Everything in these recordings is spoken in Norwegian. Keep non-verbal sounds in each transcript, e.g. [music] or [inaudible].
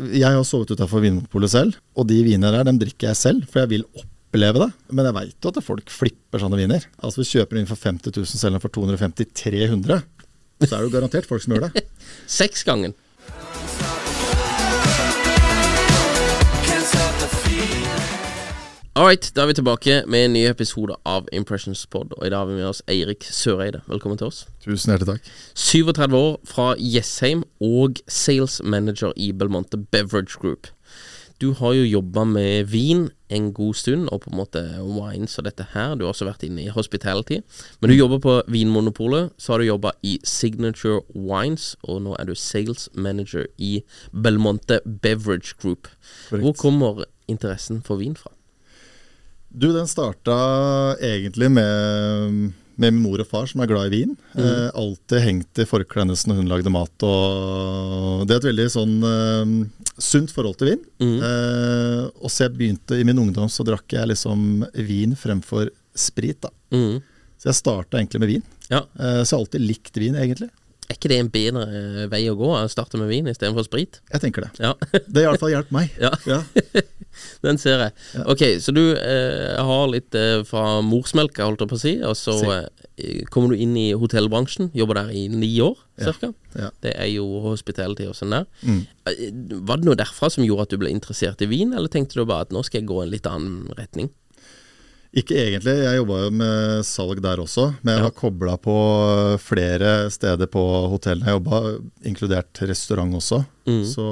Jeg har sovet utafor Vinmonopolet selv, og de vinene der dem drikker jeg selv, for jeg vil oppleve det. Men jeg veit jo at folk flipper sånne viner. Altså du kjøper inn for 50 000, selger den for 250-300, så er det jo garantert folk som gjør det. [laughs] Seksgangen. Alright, da er vi tilbake med en ny episode av Impressions Pod. Og i dag har vi med oss Eirik Søreide. Velkommen til oss. Tusen hjertelig takk. 37 år fra Jessheim og sales manager i Belmonte Beverage Group. Du har jo jobba med vin en god stund, og på en måte wines og dette her. Du har også vært inne i hospitality. Men du jobber på Vinmonopolet. Så har du jobba i Signature Wines, og nå er du sales manager i Belmonte Beverage Group. Hvor kommer interessen for vin fra? Du, den starta egentlig med, med min mor og far, som er glad i vin. Eh, alltid hengt i forkleet hennes når hun lagde mat. Og det er et veldig sånn eh, sunt forhold til vin. Eh, og så jeg begynte i min ungdom, så drakk jeg liksom vin fremfor sprit. da. Mm. Så jeg starta egentlig med vin. Ja. Eh, så jeg har alltid likt vin, egentlig. Er ikke det en bedre eh, vei å gå? Å starte med vin istedenfor sprit? Jeg tenker det. Ja. Det har i hvert fall hjulpet meg. [laughs] Ja. Ja. [laughs] Den ser jeg. Ok, så du eh, har litt eh, fra morsmelka, holdt jeg på å si, og så eh, kommer du inn i hotellbransjen. Jobber der i ni år, Ja, cirka. ja. Det er jo hospitality og sånn der. Mm. Eh, Var det noe derfra som gjorde at du ble interessert i vin, eller tenkte du bare at nå skal jeg gå en litt annen retning? Ikke egentlig, jeg jobba jo med salg der også, men jeg har kobla på flere steder på hotellene jeg jobba, inkludert restaurant også. Mm. Så,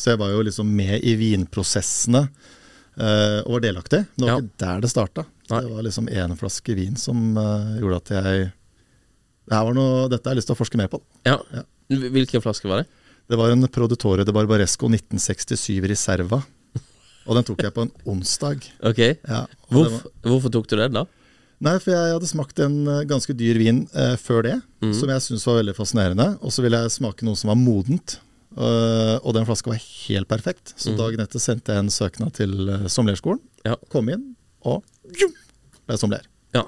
så jeg var jo liksom med i vinprosessene uh, og var delaktig. Det var Ja. ikke der det starta. Det var liksom én flaske vin som uh, gjorde at jeg det var noe, Dette har jeg lyst til å forske mer på. Ja. Ja. Hvilken flaske var det? Det var en Produttore de Barbaresco 1967 Reserva. Og den tok jeg på en onsdag. Ok. Ja, Hvorf, var- hvorfor tok du den da? Nei, for jeg hadde smakt en eh, ganske dyr vin eh, før det, som jeg syntes var veldig fascinerende. Og så ville jeg smake noe som var modent. eh, og den flaska var helt perfekt. Så dagen etter sendte jeg en søknad til uh, sommelierskolen. Ja. Kom inn, og jum, ble sommelier. ja.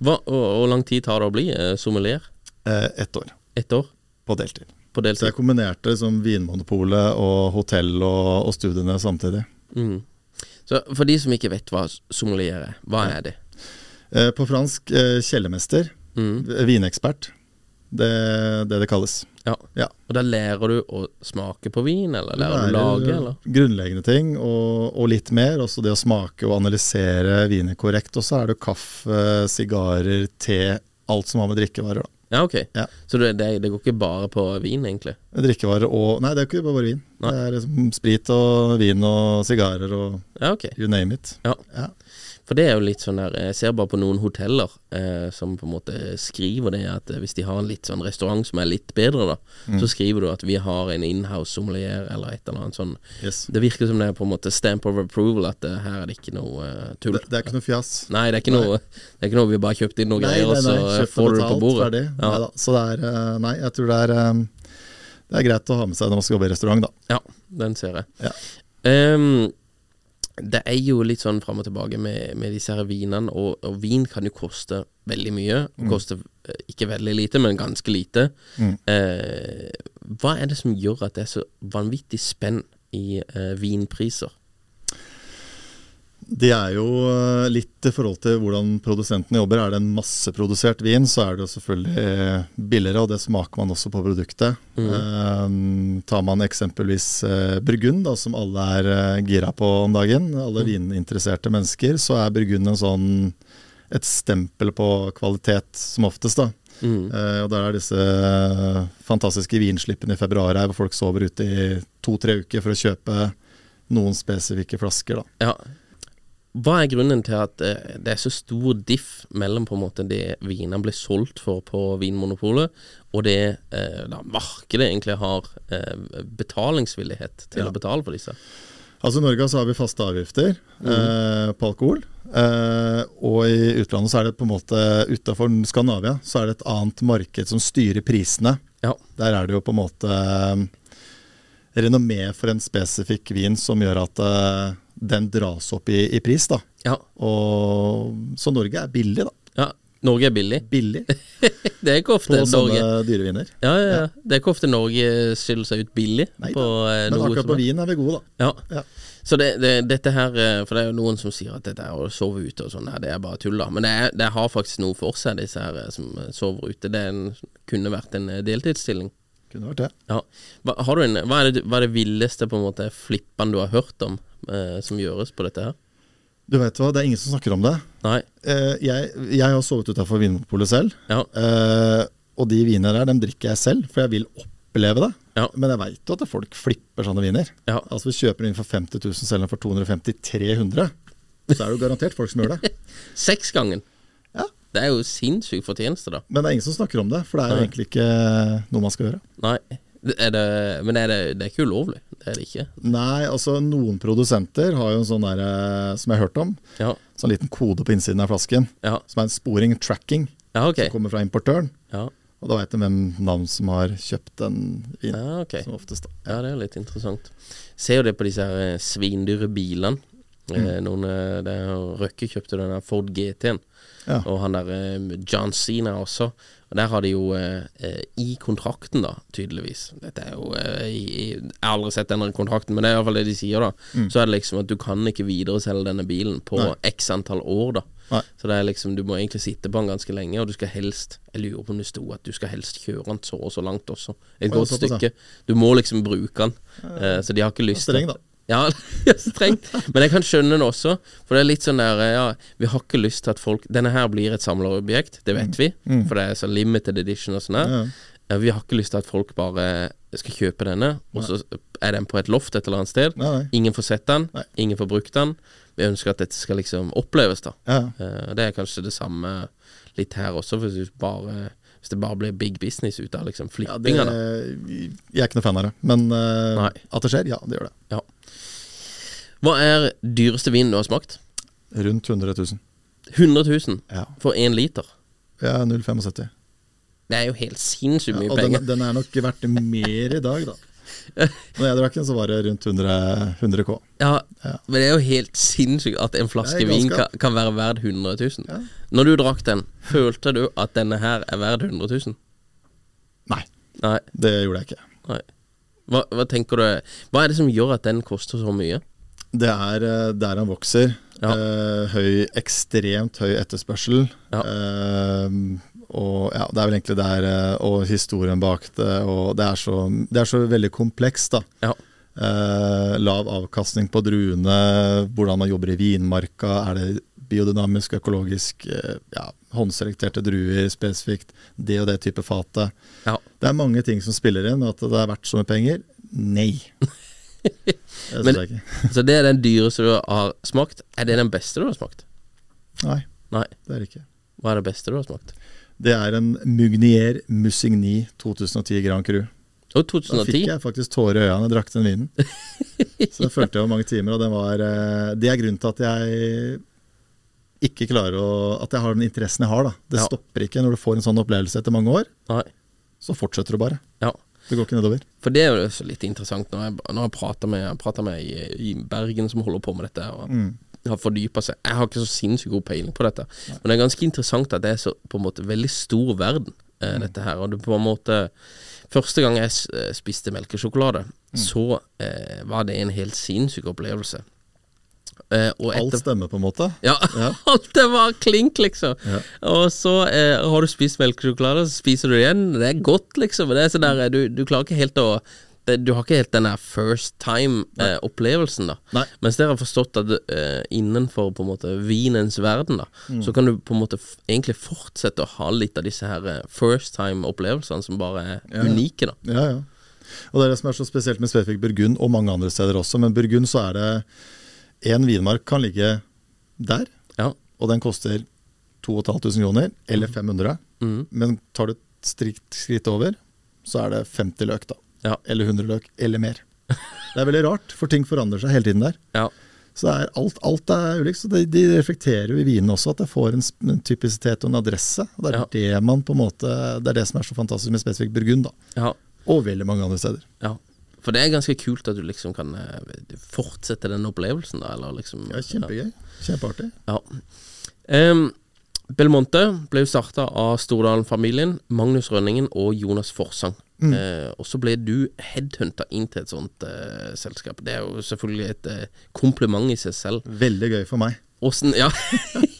Hva, og, Hvor lang tid tar det å bli eh, sommelier? Eh, Ett år Et år? på deltid. På deltid. Så jeg kombinerte liksom Vinmonopolet og hotell og, og studiene samtidig. Mm. Så For de som ikke vet hva sommelier er, hva er det? Eh, på fransk eh, kjellermester. Mm. Vinekspert. Det det det kalles. Ja. Ja. Og da lærer du å smake på vin, eller lærer du å lage, eller? Grunnleggende ting, og, og litt mer. Også det å smake og analysere viner korrekt. Og så er det kaffe, sigarer, te, alt som har med drikkevarer. da. Ja, ok. Ja. Så det, det, det går ikke bare på vin, egentlig? Drikkevarer og Nei, det er ikke bare vin. Nei. Det er liksom sprit og vin og sigarer og Ja, okay. you name it. Ja. Ja. For det er jo litt sånn der Jeg ser bare på noen hoteller eh, som på en måte skriver det at eh, hvis de har en litt sånn restaurant som er litt bedre, da, Mm. så skriver du at vi har en inhouse sommelier eller et eller annet sånn. Yes. Det virker som det er på en måte stamp of approval, at eh, her er det ikke noe uh, tull. Det, det er ikke noe fjas. Nei, det er ikke noe Det er ikke noe vi bare kjøpte inn noen greier, og så eh, får du det på bordet. Ferdig. Ja. Neida. Så det er uh, Nei, jeg tror det er um, Det er greit å ha med seg når man skal jobbe i restaurant, da. Ja, den ser jeg. Ja. Ehm, det er jo litt sånn fram og tilbake med, med disse her vinene, og, og vin kan jo koste veldig mye. Mm. koste eh, ikke veldig lite, men ganske lite. Eh, hva er det som gjør at det er så vanvittig spenn i eh, vinpriser? Det er jo eh, litt i forhold til hvordan produsentene jobber. Er det en masseprodusert vin, så er det jo selvfølgelig eh, billigere, og det smaker man også på produktet. Eh, tar man eksempelvis eh, Burgund, da, som alle er eh, gira på om dagen, alle vininteresserte mennesker, så er Burgund en sånn et stempel på kvalitet som oftest. da. Eh, og der er disse fantastiske vinslippene i februar her, hvor folk sover ute i to-tre uker for å kjøpe noen spesifikke flasker. da. Ja. Hva er grunnen til at eh, det er så stor diff mellom på en måte det vinene blir solgt for på Vinmonopolet, og det eh, da markedet egentlig har eh, betalingsvillighet til Ja. å betale for disse? Altså I Norge så har vi faste avgifter eh, på alkohol. Eh, og i utlandet så er det på en måte utafor Skandinavia så er det et annet marked som styrer prisene. Ja. Der er det jo på en måte renommé for en spesifikk vin som gjør at uh, den dras opp i, i pris. da. Ja. Og, så Norge er billig, da. ja. Norge er billig. Billig [laughs] Det er ikke ofte på sånne Norge dyre viner. ja, ja, ja. Det er ikke ofte Norge skiller seg ut billig Nei på eh, Men akkurat på vin er vi gode, da. Ja. Ja. Så det, det, dette her eh, For det er jo noen som sier at dette er å sove ute og sånn, det er bare tull, da. Men det, er, det har faktisk noe for seg, disse her som sover ute. Det en, kunne vært en deltidsstilling. Kunne vært det. Ja. Hva, har du en, hva, er det, hva er det villeste på en måte flippene du har hørt om eh, som gjøres på dette her? Du vet hva, det er ingen som snakker om det. Nei? Eh, jeg, jeg har sovet utafor Vinmonopolet selv. Ja. Eh, og de vinene der, dem drikker jeg selv, for jeg vil oppleve det. Ja. Men jeg veit jo at folk flipper sånne viner. Ja. Altså vi kjøper inn for 50 000, selger den for 250-300, så er det jo garantert folk som gjør det. [laughs] Seksgangen. Ja. Det er jo sinnssyk fortjeneste, da. Men det er ingen som snakker om det, for det er jo egentlig ikke noe man skal gjøre. Nei. Er det, men er det, det er ikke ulovlig? Det er det ikke. Nei, altså noen produsenter har jo en sånn der, eh, som jeg har hørt om, Ja. sånn liten kode på innsiden av flasken, Ja, som er en sporing, tracking, ja ok. som kommer fra importøren. Ja, Og da veit de hvem navn som har kjøpt den vinen. ja ok. Som oftest, Ja. Ja, det er litt interessant. Ser jo det på disse her eh, svindyre bilene. Eh, noen, eh, Røkke kjøpte den der Ford GT-en, Ja. og han der eh, John Cena også. Og Der har de jo eh, i kontrakten, da, tydeligvis Dette er jo eh, Jeg har aldri sett denne kontrakten, men det er iallfall det de sier, da. Så er det liksom at du kan ikke videreselge denne bilen på Nei. x antall år, da. Nei. Så det er liksom du må egentlig sitte på den ganske lenge, og du skal helst Jeg lurer på om det sto at du skal helst kjøre den så og så langt også. Et godt stykke. Du må liksom bruke den. Eh, så de har ikke lyst da. [laughs] Ja, strengt. Men jeg kan skjønne det også. For det er litt sånn der eh, Ja, vi har ikke lyst til at folk Denne her blir et samlerobjekt, det vet vi. For det er så limited edition og sånn her. Mm. Ja. Vi har ikke lyst til at folk bare skal kjøpe denne, og så er den på et loft et eller annet sted. Nei, nei. Ingen får sett den, Nei. ingen får brukt den. Vi ønsker at dette skal liksom oppleves, da. Ja. Uh, Det er kanskje det samme litt her også, hvis, bare, hvis det bare blir big business ut av liksom flippinga. ja, jeg er ikke noe fan av det. Men uh, at det skjer, ja, det gjør det. Ja. Hva er dyreste vinen du har smakt? Rundt 100 000. 100 000 Ja, for én liter. ja 0,75. Det er jo helt sinnssykt Ja, mye og den, penger. den er nok verdt mer i dag, da. Når jeg drakk den, så var det rundt 100, 100 K. Ja, Ja. Men det er jo helt sinnssykt at en flaske Det er vin kan, galskap. kan være verd 100 000. Ja. Når du drakk den, følte du at denne her er verd 100 000? Nei, Nei. det gjorde jeg ikke. nei. Hva, hva tenker du Hva er det som gjør at den koster så mye? Det er eh, der han vokser. Ja. Eh, høy, ekstremt høy etterspørsel. Ja. Eh, og ja, det er vel egentlig der eh, Og historien bak det. Og det er så, det er så veldig komplekst, da. Ja. Eh, lav avkastning på druene, hvordan man jobber i vinmarka. Er det biodynamisk, økologisk, eh, ja, håndselekterte druer spesifikt? Det og det type fatet. Ja. Det er mange ting som spiller inn. At det er verdt så mye penger? Nei. [laughs] [laughs] Men- Så det er den dyreste du har smakt. Er det den beste du har smakt? Nei, Nei. det er det ikke. Hva er det beste du har smakt? Det er en Mugnier Musigny 2010 Grand Cru. Og Da fikk jeg faktisk tårer i øynene da jeg drakk den vinen. [laughs] Så det følte jeg over mange timer, og var eh, Det er grunnen til at jeg ikke klarer å At jeg har den interessen jeg har, da. Det Ja. stopper ikke når du får en sånn opplevelse etter mange år. Nei. Så fortsetter du bare. Ja. Det går ikke nedover. For det er jo også litt interessant når jeg, når jeg prater med, jeg prater med i, i Bergen som holder på med dette. Og Mm. har fordypa seg. Jeg har ikke så sinnssykt god peiling på dette, men det er ganske interessant at det er så på en måte veldig stor verden, eh, Mm. dette her. Og det på en måte Første gang jeg eh, spiste melkesjokolade, Mm. så eh, var det en helt sinnssyk opplevelse. Eh, Alt stemmer, på en måte. ja, [laughs] alt det var klink, liksom. Og så eh, har du spist melkesjokolade, så spiser du det igjen. Det er godt, liksom. Det er sånn der, du, du klarer ikke helt å det, Du har ikke helt den der first time-opplevelsen, da. Nei. Mens dere har forstått at eh, innenfor på en måte vinens verden, da, Mm. så kan du på en måte egentlig fortsette å ha litt av disse her eh, first time-opplevelsene som bare er Ja. unike, da. Ja, ja. Og det er det som er så spesielt med Svefik Burgund, og mange andre steder også. Men Burgund så er det én vinmark kan ligge der, Ja. og den koster 2500 kroner, eller 500. Mm. Men tar du et strikt skritt over, så er det 50 løk, da. Ja. Eller 100 løk, eller mer. Det er veldig rart, for ting forandrer seg hele tiden der. Ja. Så er alt, alt er ulikt. Så de, de reflekterer jo i vinene også, at det får en, en typisitet og en adresse. Og det er Ja. det man på en måte Det er det som er så fantastisk med spesifikt Burgund, da. ja. Og veldig mange andre steder. Ja. For det er ganske kult at du liksom kan eh, fortsette den opplevelsen, da. Eller liksom Ja, kjempegøy. Kjempeartig. Ja. Um, Belmonte ble jo starta av Stordalen-familien, Magnus Rønningen og Jonas Forsang. Eh, og så ble du headhunta inn til et sånt uh, selskap. Det er jo selvfølgelig et uh, kompliment i seg selv. Veldig gøy for meg. Åssen [laughs] ja.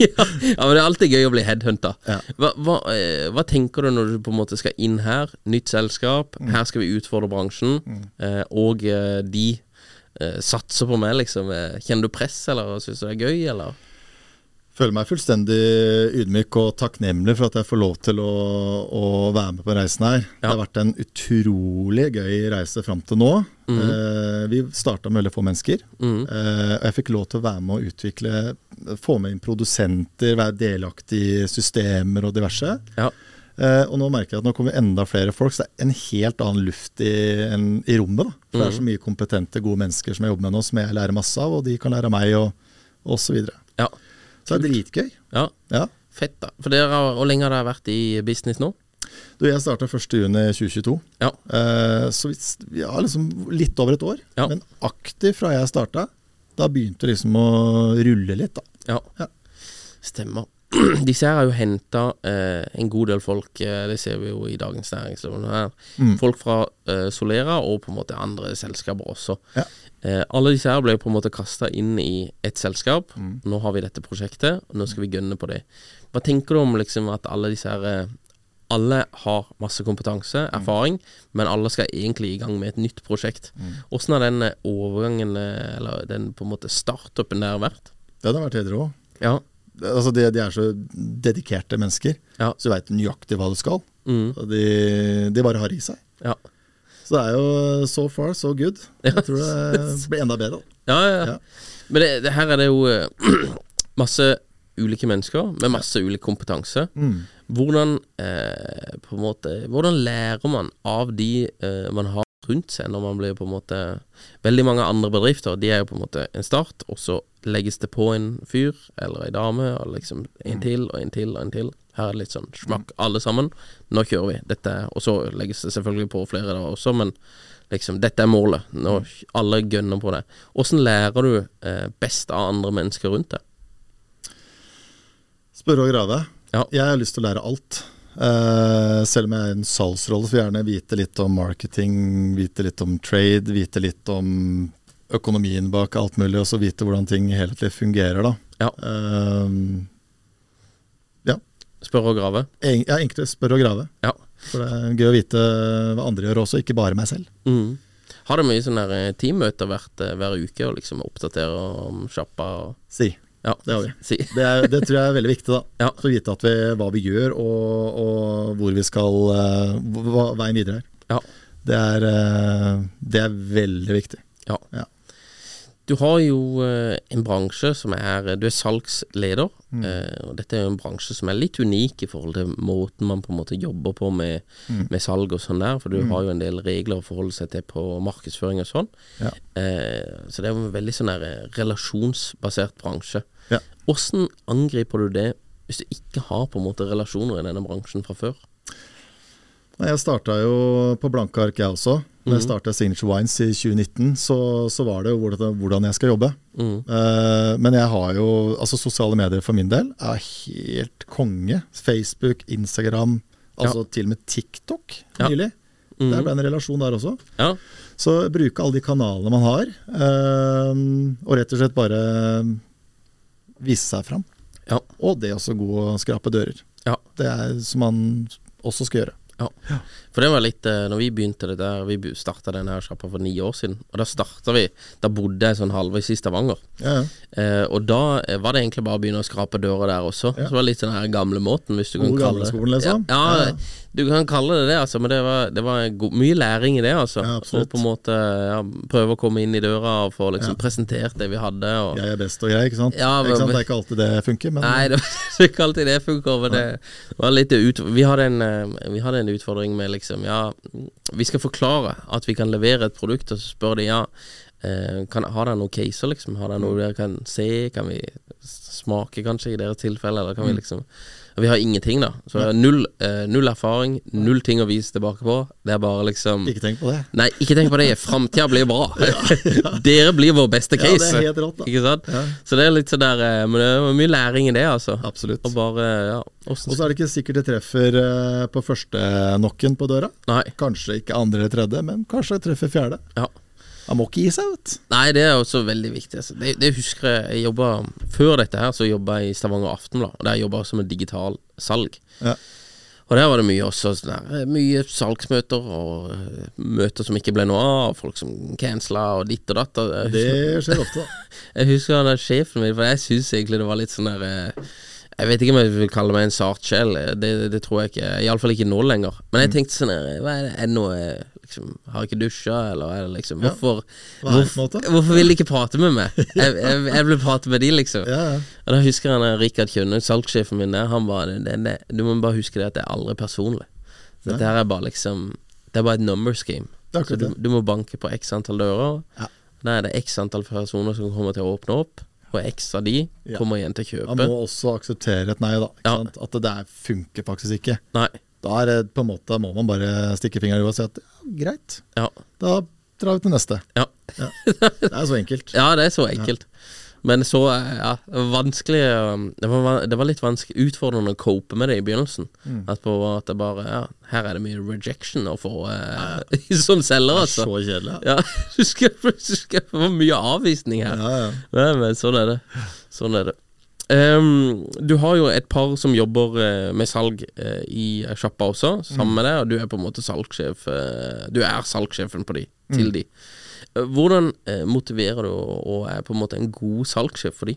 ja. men det er alltid gøy å bli headhunta. Ja. Hva, hva, eh, hva tenker du når du på en måte skal inn her? Nytt selskap, her skal vi utfordre bransjen, eh, og eh, de eh, satser på meg, liksom. Eh, Kjenner du press, eller syns du det er gøy, eller? Føler meg fullstendig ydmyk og takknemlig for at jeg får lov til å, å være med på reisen her. Det har vært en utrolig gøy reise fram til nå. Eh, vi starta med veldig få mennesker. Eh, og jeg fikk lov til å være med å utvikle, få med inn produsenter, være delaktig i systemer og diverse. Ja. Eh, og nå merker jeg at nå kommer enda flere folk, så det er en helt annen luft i, en, i rommet. da. For det er så mye kompetente, gode mennesker som jeg jobber med nå, som jeg lærer masse av, og de kan lære av meg, og, og så videre. Ja. Så det er dritgøy. ja. Ja. Fett, da. For dere, har- Hvor lenge har dere vært i business nå? Du, jeg starta 1.6.2022, Ja. eh, så vi, har liksom litt over et år. Ja. Men aktivt fra jeg starta. Da begynte det liksom å rulle litt, da. Ja. Ja. Stemmer. Disse her har jo henta eh, en god del folk, eh, det ser vi jo i Dagens Næringsliv. Mm. Folk fra eh, Solera og på en måte andre selskaper også. Ja. Eh, alle disse her ble på en måte kasta inn i ett selskap. Mm. Nå har vi dette prosjektet, og nå skal vi gønne på det. Hva tenker du om liksom at alle disse her eh, alle har masse kompetanse, Mm. erfaring, men alle skal egentlig i gang med et nytt prosjekt. Mm. Åssen har den eh, overgangen, eller den på en måte startupen der vært? Det hadde vært helt rå. Ja. Altså, de, de er så dedikerte mennesker, Ja. så du veit nøyaktig hva du skal. Mm. De, de bare har i seg. Ja. Så det er jo so far, so good. Jeg tror det blir enda bedre. Ja, ja. Men det, det her er det jo eh, [clears throat] masse ulike mennesker med masse ulik kompetanse. Mm. Hvordan eh, måte Hvordan lærer man av de eh, man har rundt seg, når man blir på en måte Veldig mange andre bedrifter De er jo på en måte en start, og så legges det på en fyr eller ei dame, og liksom en til og en til og en til. Her er det litt sånn smakk, alle sammen. Nå kjører vi. Dette Og så legges det selvfølgelig på flere da også, men liksom dette er målet. Nå alle gønner på det. Åssen lærer du eh, best av andre mennesker rundt deg? Spørre og grave. Ja. Jeg har lyst til å lære alt. Eh, selv om jeg er i en salgsrolle, så vil jeg gjerne vite litt om marketing, vite litt om trade, vite litt om økonomien bak alt mulig, og så vite hvordan ting helhetlig fungerer, da. Ja. Uh, ja. Spørre og grave? En, ja, egentlig spørre og grave. Ja. For det er gøy å vite hva andre gjør også, ikke bare meg selv. Mm. Har du mye sånne eh, teammøter hvert, hver uke og liksom oppdatere om sjappa? og- Si. Ja, Det har vi. Si. Det, er, det tror jeg er veldig viktig, da. [laughs] Ja. For å vite at vi, hva vi gjør, og, og hvor vi skal eh, hva veien videre er. Ja. Det er, eh, det er veldig viktig. Ja. Ja. Du har jo eh, en bransje som er Du er salgsleder, Mm. eh, og dette er jo en bransje som er litt unik i forhold til måten man på en måte jobber på med, Mm. med salg og sånn der, for du har jo en del regler å forholde seg til på markedsføring og sånn. Ja. Eh, så det er jo en veldig sånn der eh, relasjonsbasert bransje. Ja. Hvordan angriper du det hvis du ikke har på en måte relasjoner i denne bransjen fra før? Jeg starta jo på blanke ark, jeg også. Når jeg starta Signature Wines i 2019, så, så var det jo hvordan, jeg skal jobbe. Eh, men jeg har jo Altså sosiale medier for min del er helt konge. Facebook, Instagram, altså til og med TikTok Ja. nylig. Der ble en relasjon der også. Ja. Så bruke alle de kanalene man har, uh, og rett og slett bare vise seg fram. Ja. Og det også god å skrape dører. Ja. Det er som man også skal gjøre. Ja. For det var litt eh, Når vi begynte det der Vi starta denne her sjappa for ni år siden. Og da starta vi Da bodde jeg sånn halvveis i Stavanger. Ja, ja. Eh, og da eh, var det egentlig bare å begynne å skrape døra der også. Så det var litt sånn her gamle måten, hvis du kan kalle det skolen, liksom? Ja, Ja, ja, ja. du kan kalle det det, altså. Men det var, det var mye læring i det, altså. Ja, og på en måte ja, prøve å komme inn i døra og få liksom presentert det vi hadde. Og, Jeg er best og jeg, ikke sant? Ja, ikke sant? Det er ikke alltid det funker, men Nei, det var [laughs] ikke alltid det funker. Men det var litt ut, vi, hadde en, eh, vi hadde en utfordring med liksom Ja, vi skal forklare at vi kan levere et produkt, og så spør de ja eh, kan, Har dere noen caser, liksom? Har dere noe dere kan se? Kan vi smake, kanskje, i deres tilfelle? Eller kan vi liksom og Vi har ingenting, da. Så null, eh, null erfaring, null ting å vise tilbake på. Det er bare liksom ikke tenk på det. Nei, ikke tenk på det. Framtida blir bra. [laughs] [laughs] Dere blir vår beste case. Ja, det er helt rått, da. Ikke sant? Ja. Så det er litt sånn der eh, Men det er mye læring i det, altså. Absolutt. Og bare ja, Og så er det ikke sikkert det treffer eh, på første knocken på døra. Nei. Kanskje ikke andre eller tredje, men kanskje det treffer fjerde. Ja. Han må ikke gi seg, vet. Nei, det er også veldig viktig. Altså. Det, det husker jeg jeg jobbet, Før dette her så jobba jeg i Stavanger Aftenblad, og der jobba jeg også med digital salg. Ja. Og der var det mye også sånn der, Mye salgsmøter og eh, møter som ikke ble noe av, folk som cancela og ditt og datt. og Det skjer ofte, da. [laughs] Jeg husker han sjefen min, for jeg syns egentlig det var litt sånn der eh, Jeg vet ikke om jeg vil kalle meg en sart sjel, det, det tror jeg ikke. Iallfall ikke nå lenger. Men Mm. jeg tenkte sånn der, Hva er det, eh, liksom, Har ikke dusja, eller er det liksom Ja. Hvorfor, hvorfor, hvorfor vil de ikke prate med meg? [laughs] Jeg, jeg, jeg vil prate med de, liksom. Ja, ja. Og da husker jeg Rikard Kjønne, salgssjefen min der, han bare det, det, Du må bare huske det at det er aldri personlig. Så Dette her er bare liksom Det er bare et numbers game. Så du, du må banke på x antall dører. Ja. Da er det x antall personer som kommer til å åpne opp, og x av de Ja. kommer igjen til å Man må også akseptere et nei, da. Ja. At det der funker faktisk ikke. Nei. Da er det på en måte, må man bare stikke fingeren i og si at greit, Ja. da drar vi til neste. Ja. Det er så enkelt. [laughs] ja, det er så enkelt. Men så, ja, vanskelig um, det var, det var litt vanskelig utfordrende å cope med det i begynnelsen. Mm. At på at det bare Ja, her er det mye rejection å få eh, [laughs] som selger, er altså. så kjedelig. Ja, [laughs] du skal, du skal få mye avvisning her. Ja, ja. Nei, men sånn er det. Sånn er det. Ehm, du har jo et par som jobber uh, med salg uh, i sjappa også, sammen med deg, og du er på en måte salgssjef uh, Du er salgssjefen på de, til de. Hvordan motiverer du og, og er på en måte en god salgssjef for de?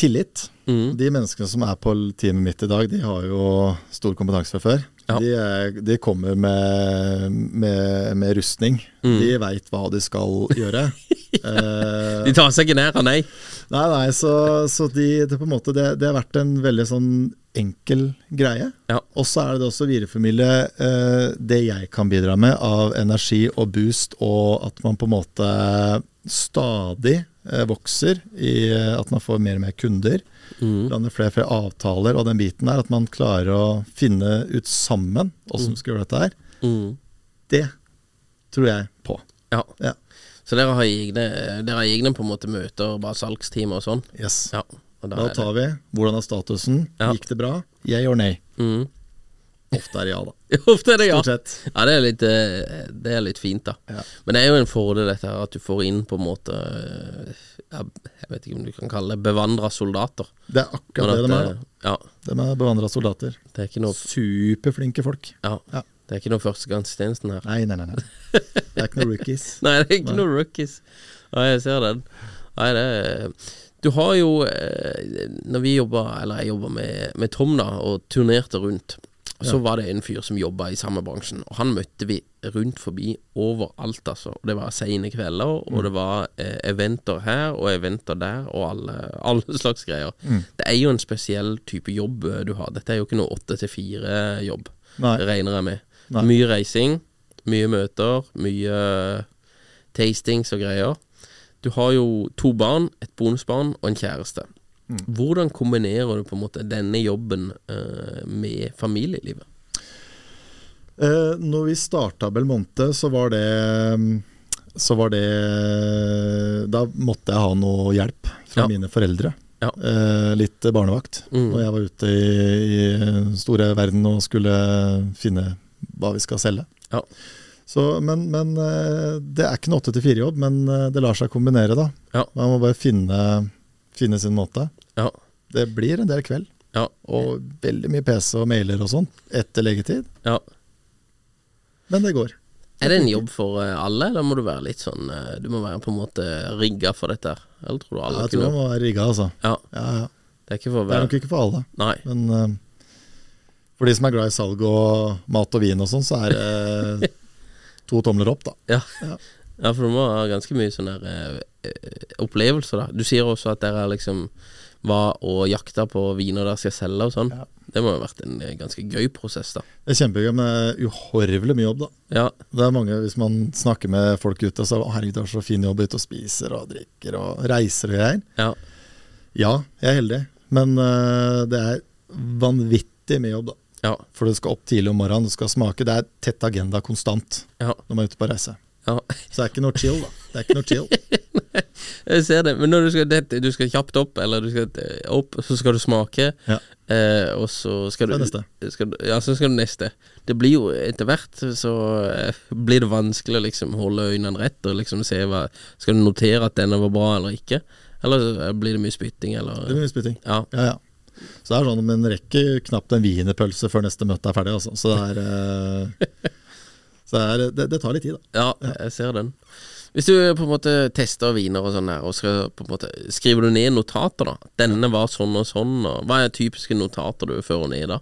tillit. Mm. De menneskene som er på teamet mitt i dag, de har jo stor kompetanse fra før. Ja. De, er, de kommer med, med, med rustning. Mm. De veit hva de skal gjøre. [laughs] Eh, De tar seg ikke nær av nei. nei, nei, så, så de, det, måte, det, det har vært en veldig sånn enkel greie. Ja. Og så er det også å videreformidle eh, det jeg kan bidra med av energi og boost, og at man på en måte stadig vokser i eh, at man får mer og mer kunder. Lander flere og flere avtaler, og den biten der, at man klarer å finne ut sammen åssen vi skal gjøre dette her. Mm. Det tror jeg på. Ja. Ja. Så dere har egne, på en måte møter, bare salgsteam og sånn? Yes. Ja. Og Da det- tar vi hvordan er statusen. Ja. Gikk det bra? Jeg or nei? Mm. Ofte er det ja, da. [laughs] Ofte er det ja. Stort sett. Ja, det er litt, eh, det er litt fint, da. Ja. Men det er jo en fordel dette her, at du får inn på en måte eh, Jeg vet ikke om du kan kalle det bevandra soldater. Det er akkurat det de er. da. Ja, De er bevandra soldater. det er ikke noe Superflinke folk. Ja, Ja. det er ikke noe førstegangstjenesten her. Nei, nei, nei. nei. [laughs] Det er ikke noe rookies. Nei, det er ikke noe rookies. Nei, jeg ser den. Nei, det er Du har jo eh, Når vi jobba, eller jeg jobba med, med Tom da, og turnerte rundt, så var det en fyr som jobba i samme bransjen, og han møtte vi rundt forbi overalt, altså. Og Det var seine kvelder, og det var eh, eventer her og eventer der, og alle, [laughs] alle slags greier. Det er jo en spesiell type jobb eh, du har. Dette er jo ikke noe åtte til fire-jobb, regner jeg med. Nei. Mye reising, mye møter, mye tastings og greier. Du har jo to barn, et bonusbarn og en kjæreste. Hvordan kombinerer du på en måte denne jobben eh, med familielivet? Eh, når vi starta Belmonte, så var det Så var det Da måtte jeg ha noe hjelp fra Ja. mine foreldre. Ja. Eh, litt barnevakt. Mm. Når jeg var ute i, i store verden og skulle finne hva vi skal selge. Ja. Så, men men eh, det er ikke en til fire-jobb, men eh, det lar seg kombinere, da. Ja. Man må bare finne, finne sin måte. Ja. Det blir en del kveld. Ja. Og veldig mye PC og mailer og sånn etter leggetid. ja. Men det går. Er det en jobb for eh, alle, eller må du være litt sånn eh, Du må være på en måte rigga for dette? Eller tror du alle jeg tror man må være rigga, altså. Ja, Ja, ja. det er å Det er nok ikke for alle. Nei. Men uh, for de som er glad i salg og mat og vin og sånn, så er det to tomler opp, da. Ja. Ja. ja, for du må ha ganske mye sånne eh, opplevelser, da. Du sier også at dere liksom var og jakta på viner dere skal selge og sånn. Ja. Det må ha vært en eh, ganske gøy prosess, da. Det er kjempegøy, men det er uhorvelig mye jobb, da. Ja, Det er mange, Hvis man snakker med folk ute, så «Å, herregud, du har så fin jobb ute og spiser og drikker og reiser og greier. ja, Ja, jeg er heldig, men uh, det er vanvittig mye jobb, da. ja, For du skal opp tidlig om morgenen, du skal smake. Det er tett agenda konstant ja. når man er ute på reise. ja. Så det er ikke noe chill, da. Det er ikke noe chill. [laughs] Jeg ser det. Men når du skal, det, du skal kjapt opp, eller du skal eh, opp, så skal du smake, Ja. eh, og så skal du neste. Skal, ja, så skal du neste. Det blir jo etter hvert så eh, blir det vanskelig å liksom holde øynene rett og liksom se hva Skal du notere at denne var bra eller ikke? Eller så blir det mye spytting, eller Det blir mye spytting. Ja. Ja, ja. Så det er sånn, men rekker knapt en wienerpølse før neste møte er ferdig, altså. Så det er, eh, [laughs] så det, er det, det tar litt tid, da. Ja, jeg ser den. Hvis du på en måte tester viner og sånn her, og skal på en måte Skriver du ned notater, da? Denne var sånn og sånn, og hva er typiske notater du fører ned da?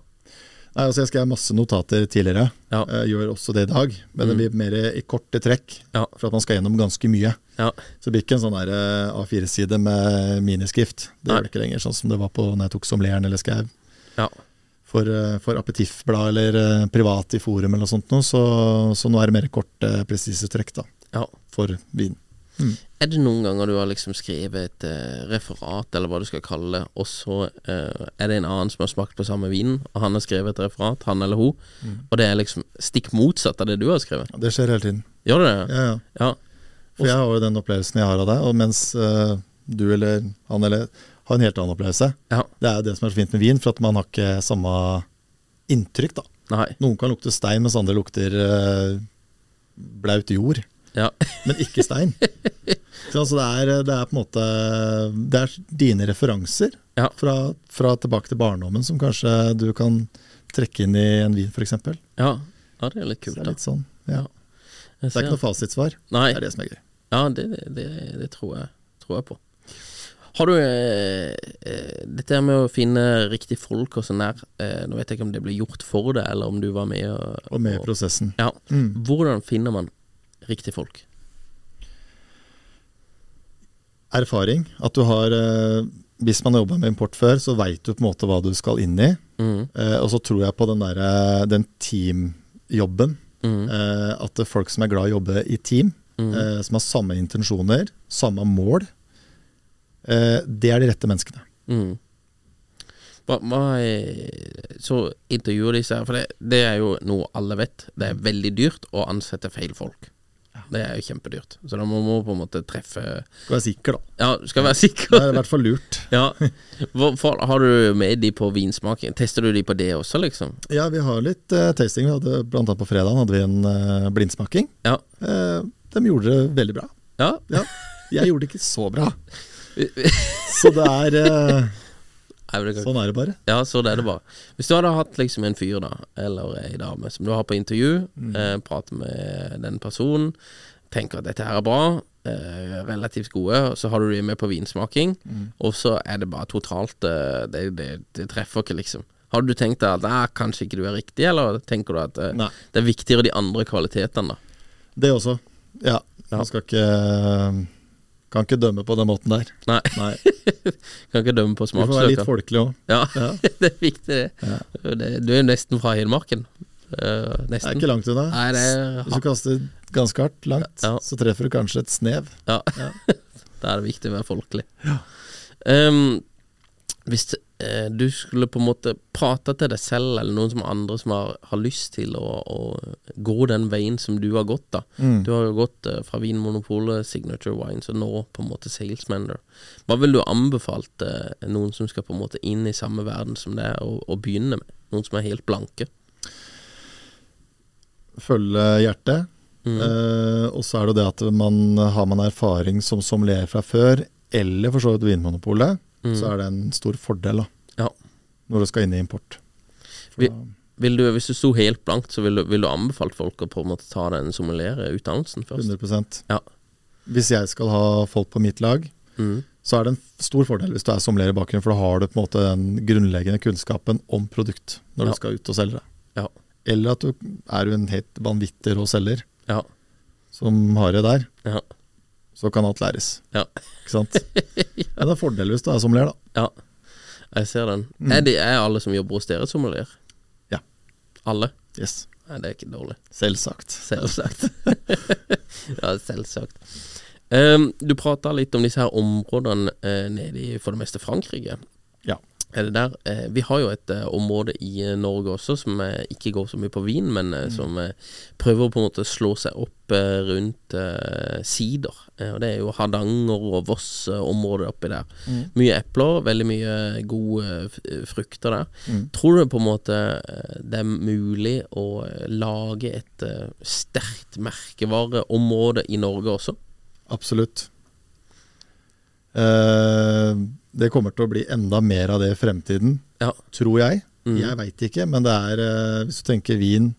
Nei, altså Jeg skrev masse notater tidligere, Ja. Jeg gjør også det i dag. Men det blir mer i korte trekk, Ja. for at man skal gjennom ganske mye. Ja. Så det blir ikke en sånn eh, A4-side med miniskrift. Det gjør det ikke lenger, sånn som det var på når jeg tok sommelieren eller skrev Ja. for, eh, for Apetiffblad eller eh, privat i forum eller noe sånt. Nå, så, så nå er det mer korte, presise trekk da, ja. for vin. Er det noen ganger du har liksom skrevet et uh, referat, eller hva du skal kalle det, og så uh, er det en annen som har smakt på samme vinen, og han har skrevet et referat, han eller hun, og det er liksom stikk motsatt av det du har skrevet? Ja, det skjer hele tiden. Gjør det det? Ja, ja. Ja. For jeg har jo den opplevelsen jeg har av deg, og mens uh, du eller han eller har en helt annen opplevelse. Ja. Det er jo det som er så fint med vin, for at man har ikke samme inntrykk, da. Nei. Noen kan lukte stein, mens andre lukter uh, blaut jord. Ja. [laughs] Men ikke stein. så altså det, er, det er på en måte Det er dine referanser Ja. fra, fra tilbake til barndommen som kanskje du kan trekke inn i en vin, f.eks. Det ja. Ja, det er litt kult, er litt sånn. Ja. Det er ikke noe fasitsvar. Nei. Det er det som er gøy. Ja, det, det, det tror, jeg, tror jeg på. Har du eh, eh, Dette med å finne riktig folk og sånn der, eh, nå vet jeg ikke om det ble gjort for deg, eller om du var med og, Og med i prosessen. Ja. Mm. Hvordan finner man riktig folk? Erfaring. At du har eh, Hvis man har jobba med import før, så veit du på en måte hva du skal inn i. Mm. Eh, og så tror jeg på den, der, den teamjobben. Mm. Eh, at det er folk som er glad i å jobbe i team, Mm. eh, som har samme intensjoner, samme mål, eh, det er de rette menneskene. Mm. Hva, hva er, så intervjuer disse her, For det, det er jo noe alle vet. Det er veldig dyrt å ansette feil folk. Det er jo kjempedyrt. Så da må man på en måte treffe Skal være sikker, da. Ja, du skal være sikker. Det er i hvert fall lurt. [laughs] Ja. Hvorfor, har du med de på vinsmaking? Tester du de på det også, liksom? Ja, vi har litt uh, tasting. Vi hadde Blant annet på fredag hadde vi en uh, blindsmaking. Ja. Uh, de gjorde det veldig bra. Ja. Ja. Jeg gjorde det ikke så bra. [laughs] Så det er Sånn er det bare. Ja, sånn er det bare. Hvis du hadde hatt liksom en fyr, da, eller ei dame, som du har på intervju, eh, prater med den personen, tenker at dette her er bra, eh, relativt gode, og så har du de med på vinsmaking, og så er det bare totalt eh, det, det, det treffer ikke, liksom. Har du tenkt at eh, kanskje ikke du er riktig, eller tenker du at eh, det er viktigere de andre kvalitetene, da? Det også. Ja. Man skal ikke Kan ikke dømme på den måten der. Nei. Nei. [laughs] kan ikke dømme på Vi får være litt folkelig òg. Ja, Ja. [laughs] det er viktig, det. det. Du er nesten fra Hedmarken. Eh, Det er ikke langt unna. Nei, det er Hvis du kaster ganske hardt langt, Ja. så treffer du kanskje et snev. Ja. [laughs] da er det viktig å være folkelig. Um, hvis du skulle på en måte prate til deg selv, eller noen som andre som har, har lyst til å, å gå den veien som du har gått, da. Mm. Du har jo gått uh, fra Vinmonopolet, Signature Wines, og nå på en måte Salesmander. Hva ville du anbefalt uh, noen som skal på en måte inn i samme verden som det er, å, å begynne med? Noen som er helt blanke? Følge hjertet. Mm. Uh, og så er det det at man har man erfaring som sommelier fra før, eller for så vidt Vinmonopolet, så er det en stor fordel da, Mm. Ja. når du skal inn i import. For Vi- da- Vil du, hvis du sto helt blankt, så ville du, vil du anbefalt folk å på en måte ta den sommelierutdannelsen først? 100 Ja. Hvis jeg skal ha folk på mitt lag, Mm. så er det en stor fordel hvis du er sommelier i bakgrunnen, for da har du på en måte den grunnleggende kunnskapen om produkt når Ja. du skal ut og selge det. Ja. Eller at du er en helt vanvittig rå selger, Ja. som har det der, Ja. Så kan alt læres. Ja. Ikke sant? [laughs] Men det er fordel hvis du er sommelier, da. ja. Jeg ser den. Er, de, er alle som jobber hos dere sommelier? Ja. Alle? Yes. Nei, det er ikke dårlig. Selvsagt. Selvsagt. [laughs] ja, selvsagt. Um, du prata litt om disse her områdene uh, nede i for det meste Frankrike. Ja. Er det der? Eh, vi har jo et eh, område i eh, Norge også som ikke går så mye på vin, men eh, som prøver å på en måte slå seg opp rundt sider. Og det er jo Hardanger og Voss-området oppi der. Mye epler, veldig mye gode frukter der. Tror du på en måte det er mulig å lage et sterkt merkevareområde i Norge også? Absolutt. Eh, det kommer til å bli enda mer av det i fremtiden, Ja. tror jeg. Mm. Jeg veit ikke, men det er uh, Hvis du tenker vin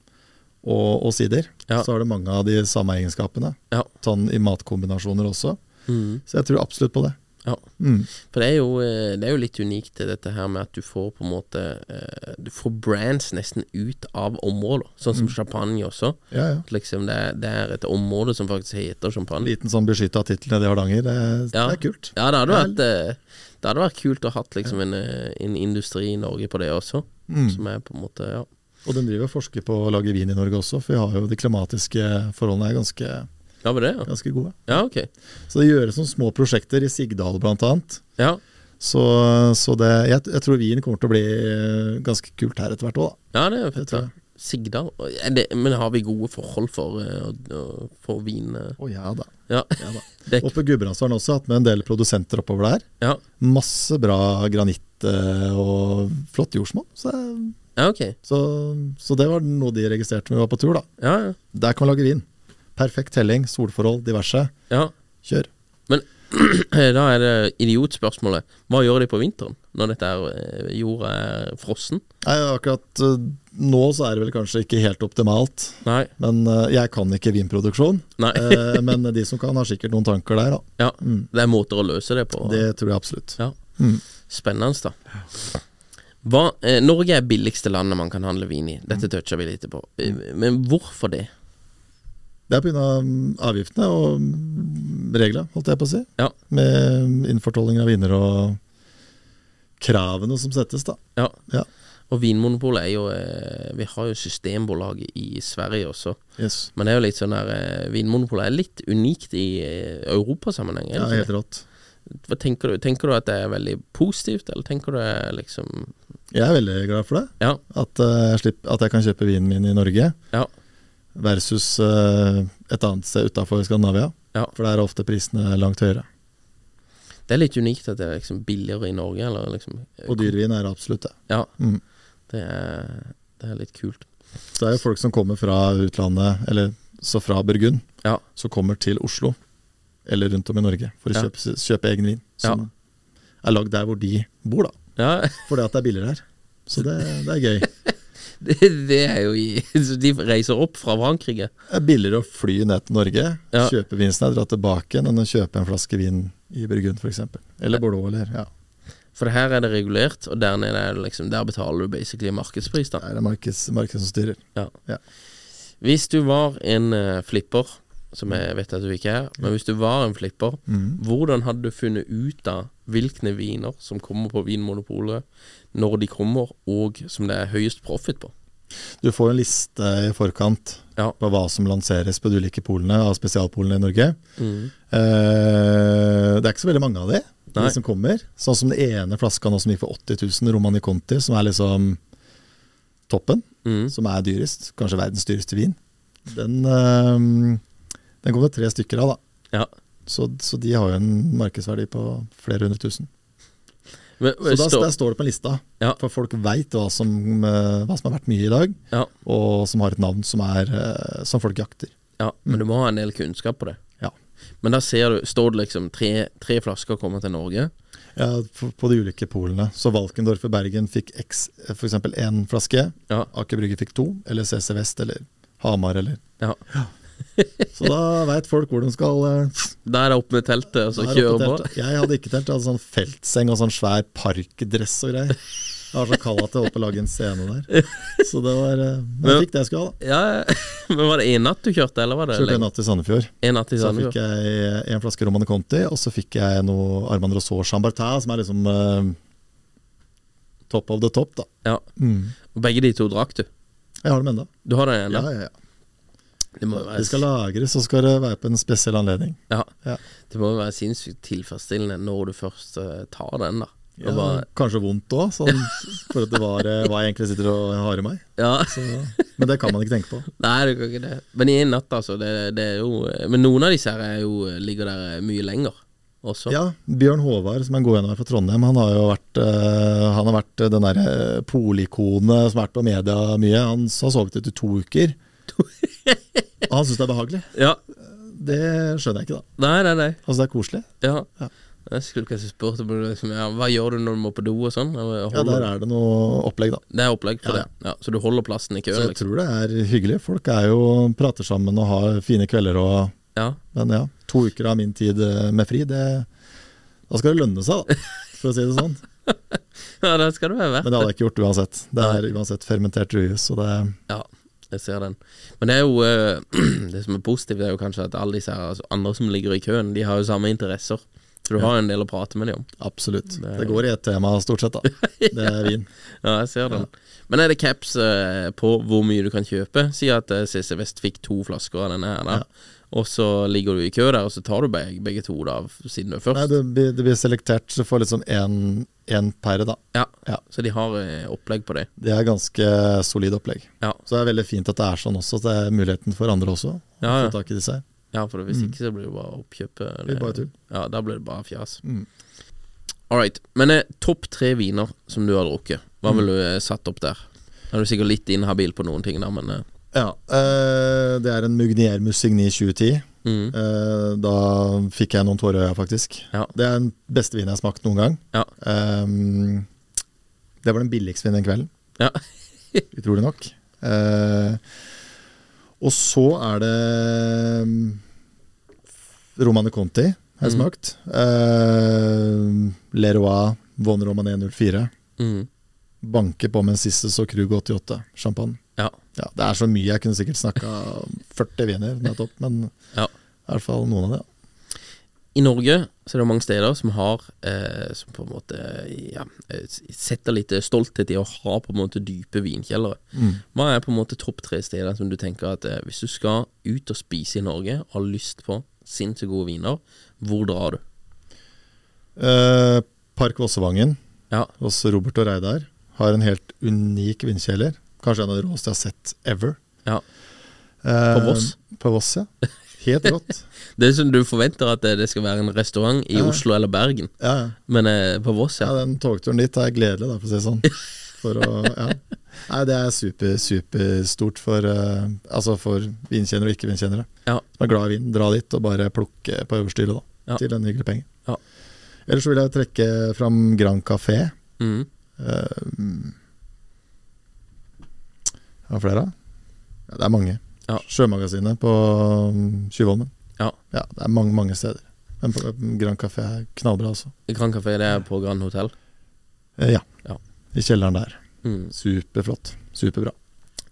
og, og sider, Ja. så har det mange av de samme egenskapene. Ja. Sånn i matkombinasjoner også. Mm. Så jeg tror absolutt på det. Ja. Mm. For det er, jo, eh, det er jo litt unikt dette her med at du får på en måte eh, Du får brands nesten ut av områder, sånn som champagne også. Ja, ja. Liksom det, det er et område som faktisk heter champagne. Liten sånn beskytta tittel nede i Hardanger. Det, det er kult. Ja, det hadde vært eh, Det hadde vært kult å ha liksom en, en industri i Norge på det også. Mm. Som er på en måte Ja. Og den driver og forsker på å lage vin i Norge også, for vi har jo de klimatiske forholdene er ganske, Ja, var det, ja. ganske gode. Ja, ok. Så det gjøres sånne små prosjekter i Sigdal annet. Ja, Så, så det, jeg, jeg tror vin kommer til å bli eh, ganske kult her etter hvert òg, da. ja det er fett. Sigdal. Det, men har vi gode forhold for, eh, for vin? eh? Å ja da. Ja. Ja, da. [laughs] Oppe i Gudbrandsdalen også hatt med en del produsenter oppover der. ja. Masse bra granitt eh, og flott jordsmonn. Så, ja, okay. så, så det var noe de registrerte når vi var på tur, da. Ja, ja. Der kan man lage vin. Perfekt telling, solforhold, diverse. ja. Kjør. Men [clears throat] da er det idiotspørsmålet. Hva gjør de på vinteren, når dette er, eh, jorda er frossen? Nei, akkurat eh, nå så er det vel kanskje ikke helt optimalt. Nei. Men eh, jeg kan ikke vinproduksjon. Nei. Men de som kan, har sikkert noen tanker der, da. Ja, det er måter å løse det på. Det tror jeg absolutt. Ja. Mm. Spennende, da. Hva, eh, Norge er billigste landet man kan handle vin i. Dette toucher vi litt på. Men hvorfor det? Det er pga. avgiftene og mm, reglene, holdt jeg på å si. Ja. Med innfortolling av viner og kravene som settes, da. Ja. Ja. Og Vinmonopolet er jo eh, Vi har jo Systembolag i Sverige også. Yes. Men det er jo litt sånn der eh, Vinmonopolet er litt unikt i eh, europasammenheng. Ja, helt rått. Hva tenker du? Tenker du at det er veldig positivt, eller tenker du det liksom Jeg er veldig glad for det. Ja. At, jeg, slipper, at jeg kan kjøpe vinen min i Norge, Ja. Versus eh, et annet sted utafor Skandinavia. Ja. For der er ofte prisene langt høyere. Det er litt unikt at det er liksom billigere i Norge, eller liksom Og dyrvin er absolutt det. Ja. Mm. Det er, det er litt kult. Så det er jo folk som kommer fra utlandet, eller så fra Burgund, Ja. som kommer til Oslo eller rundt om i Norge for å Ja. kjøpe, kjøpe egen vin. Som er lagd der hvor de bor, da. Ja, Fordi at det er billigere her. Så det, det er gøy. [laughs] [laughs] det, det er jo i [laughs] de reiser opp fra Frankrike. Det er billigere å fly ned til Norge, Ja. kjøpe vinen og dra tilbake enn å kjøpe en flaske vin i Burgund f.eks. Eller Bordeaux, eller ja. For her er det regulert, og der nede er det liksom Der betaler du basically markedspris, da. Det er markeds, markedet som styrer. Ja. Ja. Hvis du var en uh, flipper, som jeg vet at du ikke er, men hvis du var en flipper, mm. hvordan hadde du funnet ut av hvilke viner som kommer på Vinmonopolet, når de kommer, og som det er høyest profit på? Du får en liste i forkant Ja. på hva som lanseres på de ulike polene av spesialpolene i Norge. Mm. Eh, det er ikke så veldig mange av de, de Nei. som kommer. Sånn som den ene flaska nå som gikk for 80 000, Romani Conti, som er liksom toppen. Mm. Som er dyrest. Kanskje verdens dyreste vin. Den, eh, den kom det tre stykker av, da. Ja. Så, så de har jo en markedsverdi på flere hundre tusen. Men, Så da, står- der står det på en lista. Ja. For folk veit hva, som, eh, hva som er verdt mye i dag, ja, og som har et navn som, er, eh, som folk jakter. ja, men du må ha en del kunnskap på det. Ja. Men da ser du, står det liksom tre, tre flasker kommer til Norge. Ja, på, på de ulike polene. Så Valkendorf i Bergen fikk X, f.eks. én flaske. Ja. Aker Brygge fikk to. Eller CC Vest eller Hamar eller Ja. Så da veit folk hvor de skal eh, Da er opp med teltet og så kjøre på. Jeg hadde ikke telt. Jeg hadde sånn feltseng og sånn svær parkdress og greier. Jeg var så kald at jeg holdt på å lage en scene der. Så det var eh, Men jeg fikk det jeg skulle ha, da. Ja, [laughs] Men var det én natt du kjørte, eller var det Kjørte en natt i Sandefjord. En natt i Så fikk jeg en flaske Romane Conti, og så fikk jeg noe Armand Rosaur Chambertin, som er liksom uh, top of the top, da. Ja. Mm. Og begge de to drakk du? Jeg har dem ennå. Du har dem ennå? Ja, ja, ja. Det må være De skal lagres, og skal det være på en spesiell anledning. Ja. Ja. Det må jo være sinnssykt tilfredsstillende når du først uh, tar den, da. Ja, bare, kanskje vondt òg, sånn, for at det var eh, hva jeg egentlig sitter og har i meg. ja. Så, men det kan man ikke tenke på. Nei, det kan ikke det. Men i en natt, altså. Det, det er jo Men noen av disse her er jo, ligger der mye lenger også. Ja, Bjørn Håvard, som er en god venn av meg fra Trondheim, han har jo vært, øh, han har vært den derre polikonet som har vært på media mye. Han har sovet etter to uker. Og [laughs] han syns det er behagelig. Ja. Det skjønner jeg ikke, da. Nei, nei, nei. Altså, det er koselig. Ja. Ja. Jeg skulle kanskje spurt om liksom, ja, hva gjør du når du må på do og sånn? Ja, der er det noe opplegg, da. Det er opplegg for Ja, det. Ja, så du holder plassen i Så køen, jeg liksom. tror det er hyggelig. Folk er jo prater sammen og har fine kvelder og Ja. Men ja, to uker av min tid eh, med fri, det Da skal det lønne seg, da. For å si det sånn. [laughs] ja, det skal det være verdt. Men det hadde jeg ikke gjort uansett. Det er uansett fermentert druejus, så det Ja, jeg ser den. Men det er jo uh, [clears throat] Det som er positivt, er jo kanskje at alle disse altså, andre som ligger i køen, de har jo samme interesser. Så du har en del å prate med dem om. absolutt. Det Det går i et tema stort sett, da. [laughs] Det er vin. Ja, jeg ser den. Men er det caps uh, på hvor mye du kan kjøpe? Si at uh, CC Vest fikk to flasker av denne her, da. Og så ligger du i kø der, og så tar du begge, begge to, da, siden du er Nei, først. det blir, det blir selektert, så får liksom én per, da. Ja. Ja. Så de har eh, opplegg på det. Det er ganske solid opplegg. Ja. Så det er veldig fint at det er sånn også, at det er muligheten for andre også å Ja, ja. få tak i disse her. Ja, for hvis ikke så blir det bare oppkjøp. Det blir bare tull. Ja, da blir det bare fjas. Mm. All right. Men eh, topp tre viner som du har drukket, Mm. hva ville du eh, satt opp der? Da er du sikkert litt inhabil på noen ting, da, men eh, Ja, eh, det er en Mugnier Musigny 2010. mm, Uh, da fikk jeg noen tårer i øya, faktisk. Ja. Det er den beste vinen jeg har smakt noen gang. Ja. Um, det var den billigste vinen den kvelden, Ja. [laughs] utrolig nok. Uh, og så er det um, Romane Conti har jeg Mm. smakt. Uh, Leroy Von Romané 04. mm, Banke på med en siste så Krug 88 champagne. ja. Ja, det er så mye. Jeg kunne sikkert snakka 40 viner nettopp, men Ja. i hvert fall noen av det. I Norge så er det mange steder som har eh, Som på en måte ja, eh, setter litt stolthet i å ha på en måte dype vinkjellere. Mm. Hva er på en måte topp tre steder som du tenker at eh, hvis du skal ut og spise i Norge og har lyst på sinnssykt gode viner, hvor drar du? Eh, Park Vossevangen Ja. hos Robert og Reidar har en helt unik vindkjeller. Kanskje en av de råeste jeg har sett ever. Ja. Eh, På Voss? På Voss, ja. Helt [laughs] rått. Det er som du forventer at det, skal være en restaurant i Ja. Oslo eller Bergen, Ja, ja. men eh, på Voss, ja, ja. den togturen dit er gledelig, da, for å si det sånn. For å, ja. Nei, det er super, superstort for, uh, altså for vinkjennere og ikke-vinkjennere. Ja. Som er glad i vin. Dra dit og bare plukke på øverste hylle. Ja. Til en hyggelig penge. Ja. Ellers så vil jeg trekke fram Grand Café. Mm. Uh, har du flere? Ja, det er mange. Ja. Sjømagasinet på um, Tjuvholmen. Ja. ja. Det er mange, mange steder. Men på, Grand Café er knallbra altså. Grand Café, det er på Grand Hotell. Eh, ja. Ja. I kjelleren der. Mm. Superflott. Superbra.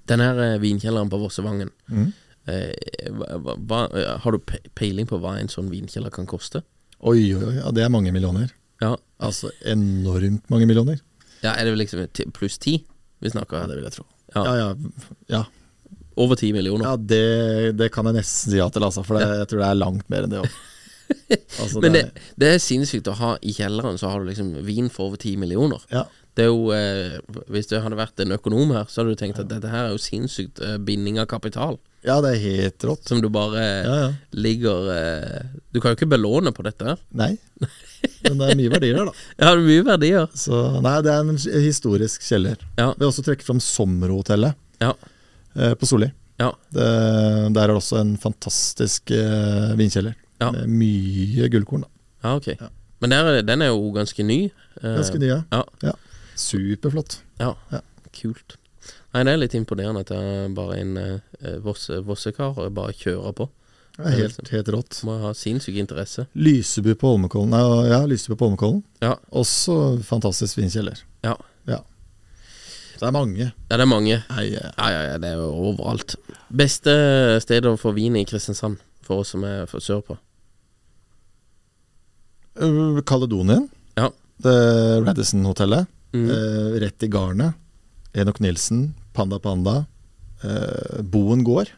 Den her eh, vinkjelleren på Vossevangen, Mm. eh, hva, hva, hva- har du peiling på hva en sånn vinkjeller kan koste? Oi, oi, oi. Ja, det er mange millioner. Ja, Altså enormt mange millioner. Ja er det vel liksom pluss ti vi snakker? Ja, det vil jeg tro. Ja. Ja, ja. ja. Over ti millioner? ja det, det kan jeg nesten si ja til, altså. For det, jeg tror det er langt mer enn det òg. [laughs] Altså, Men det, det, det er sinnssykt å ha i kjelleren, så har du liksom vin for over ti millioner. ja. Det er jo eh, Hvis du hadde vært en økonom her, så hadde du tenkt at dette her er jo sinnssykt eh, binding av kapital. ja, det er helt rått. Som du bare Ja, ja. ligger eh, Du kan jo ikke belåne på dette. Nei. [laughs] Men det er mye verdier her, da. [laughs] Ja, det er mye verdier. Så nei, det er en historisk kjeller. Ja. Vi har også trukket fram Sommerhotellet Ja. eh, på Solli. Ja. Det, der er det også en fantastisk eh, vinkjeller. Ja. Med mye gullkorn. da Ja, ok. Ja. Men der, den er jo ganske ny. Eh, Ganske ny, Ja. Ja. Superflott. Ja. Ja. Kult. Nei, det er litt imponerende at det bare en eh, vosse, vossekar og bare kjører på. Det er helt, helt rått. Må ha sinnssyk interesse. Lysebu på Holmenkollen. Ja, Lysebu på Holmenkollen. Ja. Også fantastisk vinkjeller. Ja. Ja. Det er mange. ja, det er mange. Nei, Ja, ja, ja, det er jo overalt. Beste stedet å få vin i Kristiansand, for oss som er fra sørpå? øh, Kaledonien. Ja. Det Radisson-hotellet. Mm. Eh, rett i garnet. Enok Nilsen. Panda Panda. Eh, Boen gård.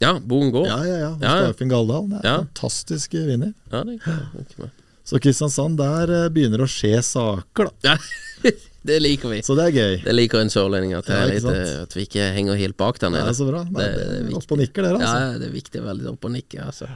Ja, Boen gård. Ja, ja, ja. Dagfinn Galdal. Det er Ja. fantastisk vinner. Ja, det kan jeg. Så Kristiansand, der eh, begynner det å skje saker, da. Ja, [laughs] det liker vi. Så det er gøy. Det liker en sørlending, at, Ja, er litt, eh, at vi ikke henger helt bak der Det nede. er så bra. Nei, Det- det det er er viktig. opp og nikker, dere, altså. Ja, det er viktig å være litt oppe og nikke. Altså.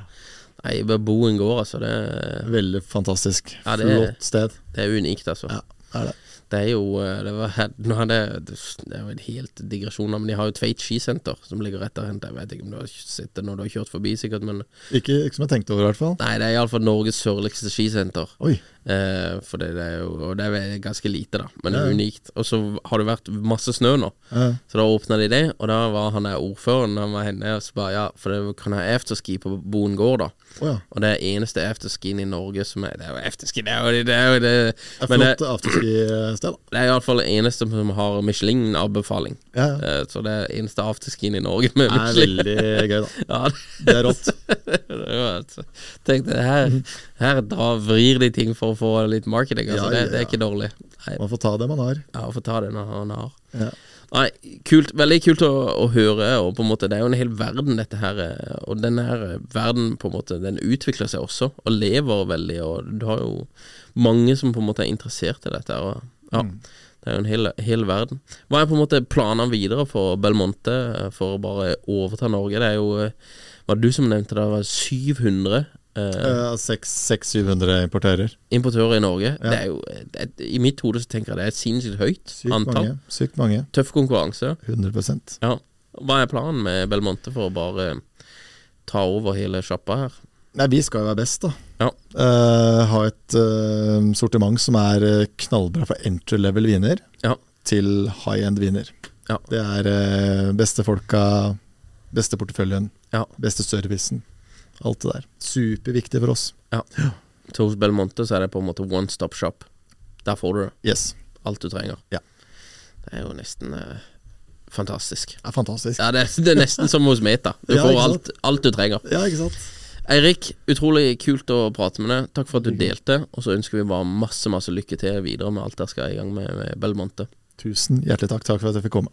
Nei, Boen gård, altså. Det, Veldig fantastisk. Ja, det- Flott sted. det er unikt, altså. Ja, det er det. Det er jo eh, det, var, nå er det, det er jo en helt digresjon, men de har jo Tveit skisenter som ligger rett der. Jeg vet ikke om du har sett det når du har kjørt forbi, sikkert, men Ikke, ikke som jeg tenkte over, i hvert fall. Nei, det er iallfall Norges sørligste skisenter. Oi. Eh, for det, det er jo Og det er ganske lite, da, men det er unikt. Og så har det vært masse snø nå, Ja. så da åpna de det, og da var han der ordføreren han var henne og så bare ja, for det kan ha afterski på Boen gård, da. Oh, ja. Og det er eneste afterskien i Norge som er Det er jo afterski, det er jo det, er jo det Det er flott afterski-sted, da. det er iallfall det eneste som har Michelin-anbefaling. Ja, ja. Eh, Så det er eneste afterskien i Norge med Det er veldig gøy, da. [laughs] Ja, Det er rått. [laughs] det Tenkte her, her drar, vrir de ting for å få litt marketing. Altså. Ja, det, ja, det er ikke dårlig. Nei, Man får ta det man har. ja, får ta det man har. Ja. Nei, kult, veldig kult å, å høre, og på en måte det er jo en hel verden dette her, og den her verden på en måte, den utvikler seg også, og lever veldig, og du har jo mange som på en måte er interessert i dette, og ja, det er jo en hel, hel verden. Hva er på en måte planene videre for Belmonte, for å bare overta Norge? Det er jo, var det du som nevnte det, var 700 Uh, Eh, 600-700 importører. importører i Norge. Ja. Det er jo, det er, I mitt hode så tenker jeg det er et sinnssykt høyt Sykt antall. mange. Sykt mange. Tøff konkurranse. 100% Ja. Hva er planen med Belmonte for å bare ta over hele sjappa her? Nei, vi skal jo være best, da. Ja. Uh, ha et uh, sortiment som er eh, knallbra for entry level viner Ja. til high end viner. Ja. Det er uh, beste folka, beste porteføljen, Ja. beste servicen. Alt det der. Superviktig for oss. Ja. Så hos Belmonte så er det på en måte one stop shop. Der får du det. Yes. Alt du trenger. Ja. Det er jo nesten eh, fantastisk. Er fantastisk. Ja, det, det er nesten som hos Meta. [laughs] Du Ja, får alt, alt du trenger. Ja, ikke sant? Eirik, utrolig kult å prate med deg. Takk for at du delte. Og så ønsker vi bare masse masse lykke til videre med alt dere skal i gang med, med Belmonte. Tusen hjertelig takk. Takk for at jeg fikk komme.